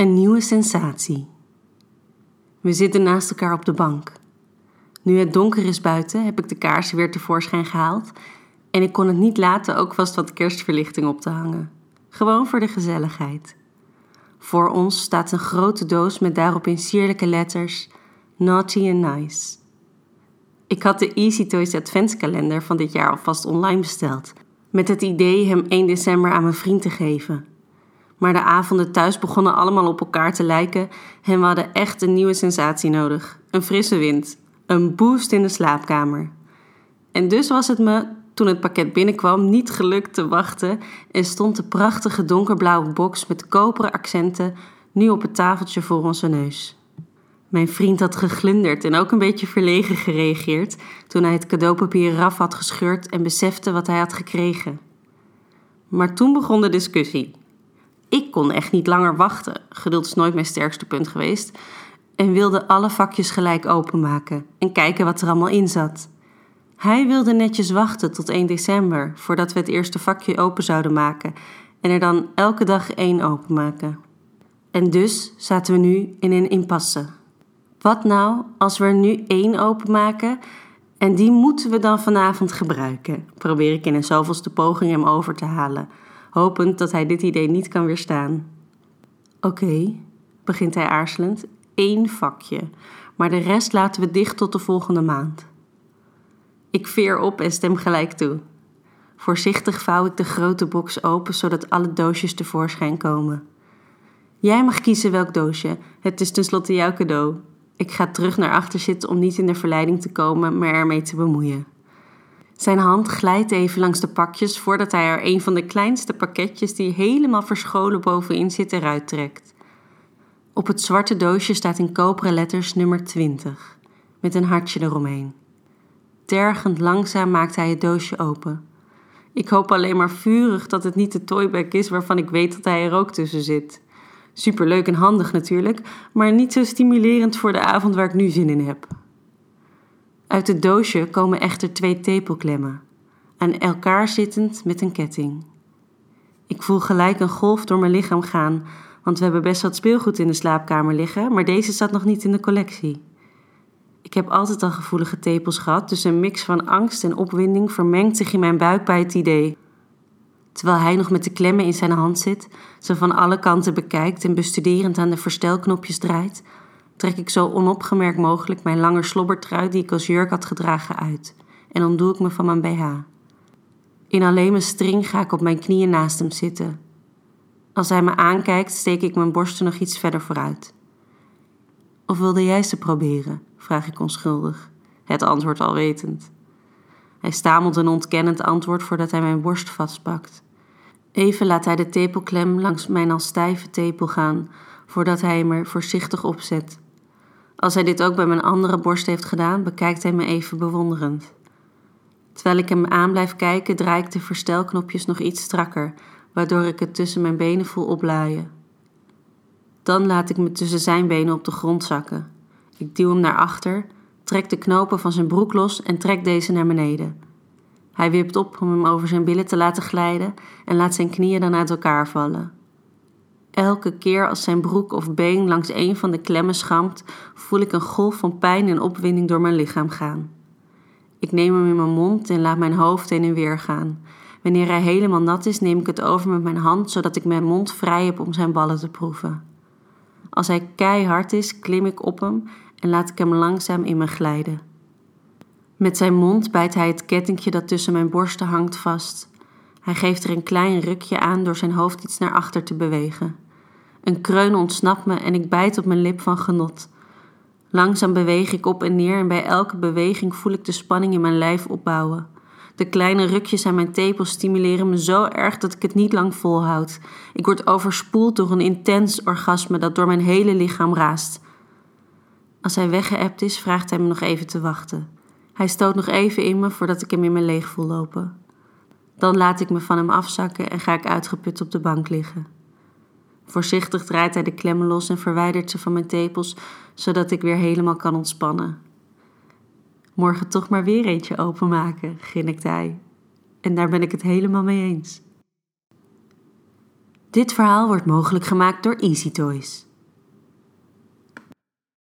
Een nieuwe sensatie. We zitten naast elkaar op de bank. Nu het donker is buiten, heb ik de kaarsen weer tevoorschijn gehaald en ik kon het niet laten ook vast wat kerstverlichting op te hangen. Gewoon voor de gezelligheid. Voor ons staat een grote doos met daarop in sierlijke letters Naughty and Nice. Ik had de Easy Toys adventskalender van dit jaar alvast online besteld, met het idee hem 1 december aan mijn vriend te geven. Maar de avonden thuis begonnen allemaal op elkaar te lijken en we hadden echt een nieuwe sensatie nodig. Een frisse wind, een boost in de slaapkamer. En dus was het me, toen het pakket binnenkwam, niet gelukt te wachten en stond de prachtige donkerblauwe box met koperen accenten nu op het tafeltje voor onze neus. Mijn vriend had geglunderd en ook een beetje verlegen gereageerd toen hij het cadeaupapier eraf had gescheurd en besefte wat hij had gekregen. Maar toen begon de discussie. Ik kon echt niet langer wachten, geduld is nooit mijn sterkste punt geweest, en wilde alle vakjes gelijk openmaken en kijken wat er allemaal in zat. Hij wilde netjes wachten tot 1 december voordat we het eerste vakje open zouden maken en er dan elke dag één openmaken. En dus zaten we nu in een impasse. Wat nou als we er nu één openmaken en die moeten we dan vanavond gebruiken? Probeer ik in een zoveelste poging hem over te halen, hopend dat hij dit idee niet kan weerstaan. Oké, begint hij aarzelend, één vakje, maar de rest laten we dicht tot de volgende maand. Ik veer op en stem gelijk toe. Voorzichtig vouw ik de grote box open zodat alle doosjes tevoorschijn komen. Jij mag kiezen welk doosje, het is tenslotte jouw cadeau. Ik ga terug naar achter zitten om niet in de verleiding te komen, maar ermee te bemoeien. Zijn hand glijdt even langs de pakjes voordat hij er een van de kleinste pakketjes die helemaal verscholen bovenin zit eruit trekt. Op het zwarte doosje staat in koperen letters nummer 20, met een hartje eromheen. Tergend langzaam maakt hij het doosje open. Ik hoop alleen maar vurig dat het niet de toybag is waarvan ik weet dat hij er ook tussen zit. Superleuk en handig natuurlijk, maar niet zo stimulerend voor de avond waar ik nu zin in heb. Uit het doosje komen echter twee tepelklemmen, aan elkaar zittend met een ketting. Ik voel gelijk een golf door mijn lichaam gaan, want we hebben best wat speelgoed in de slaapkamer liggen, maar deze staat nog niet in de collectie. Ik heb altijd al gevoelige tepels gehad, dus een mix van angst en opwinding vermengt zich in mijn buik bij het idee. Terwijl hij nog met de klemmen in zijn hand zit, ze van alle kanten bekijkt en bestuderend aan de verstelknopjes draait, trek ik zo onopgemerkt mogelijk mijn lange slobbertrui die ik als jurk had gedragen uit en ontdoe ik me van mijn BH. In alleen mijn string ga ik op mijn knieën naast hem zitten. Als hij me aankijkt, steek ik mijn borsten nog iets verder vooruit. Of wilde jij ze proberen? vraag ik onschuldig, het antwoord al wetend. Hij stamelt een ontkennend antwoord voordat hij mijn borst vastpakt. Even laat hij de tepelklem langs mijn al stijve tepel gaan, voordat hij hem er voorzichtig opzet. Als hij dit ook bij mijn andere borst heeft gedaan, bekijkt hij me even bewonderend. Terwijl ik hem aan blijf kijken, draai ik de verstelknopjes nog iets strakker, waardoor ik het tussen mijn benen voel oplaaien. Dan laat ik me tussen zijn benen op de grond zakken. Ik duw hem naar achter, trek de knopen van zijn broek los en trek deze naar beneden. Hij wipt op om hem over zijn billen te laten glijden en laat zijn knieën dan uit elkaar vallen. Elke keer als zijn broek of been langs een van de klemmen schampt, voel ik een golf van pijn en opwinding door mijn lichaam gaan. Ik neem hem in mijn mond en laat mijn hoofd heen en weer gaan. Wanneer hij helemaal nat is, neem ik het over met mijn hand, zodat ik mijn mond vrij heb om zijn ballen te proeven. Als hij keihard is, klim ik op hem en laat ik hem langzaam in me glijden. Met zijn mond bijt hij het kettingje dat tussen mijn borsten hangt vast. Hij geeft er een klein rukje aan door zijn hoofd iets naar achter te bewegen. Een kreun ontsnapt me en ik bijt op mijn lip van genot. Langzaam beweeg ik op en neer en bij elke beweging voel ik de spanning in mijn lijf opbouwen. De kleine rukjes aan mijn tepels stimuleren me zo erg dat ik het niet lang volhoud. Ik word overspoeld door een intens orgasme dat door mijn hele lichaam raast. Als hij weggeëpt is, vraagt hij me nog even te wachten. Hij stoot nog even in me voordat ik hem in mijn leeg voel lopen. Dan laat ik me van hem afzakken en ga ik uitgeput op de bank liggen. Voorzichtig draait hij de klemmen los en verwijdert ze van mijn tepels, zodat ik weer helemaal kan ontspannen. Morgen toch maar weer eentje openmaken, grinnikt hij. En daar ben ik het helemaal mee eens. Dit verhaal wordt mogelijk gemaakt door Easy Toys.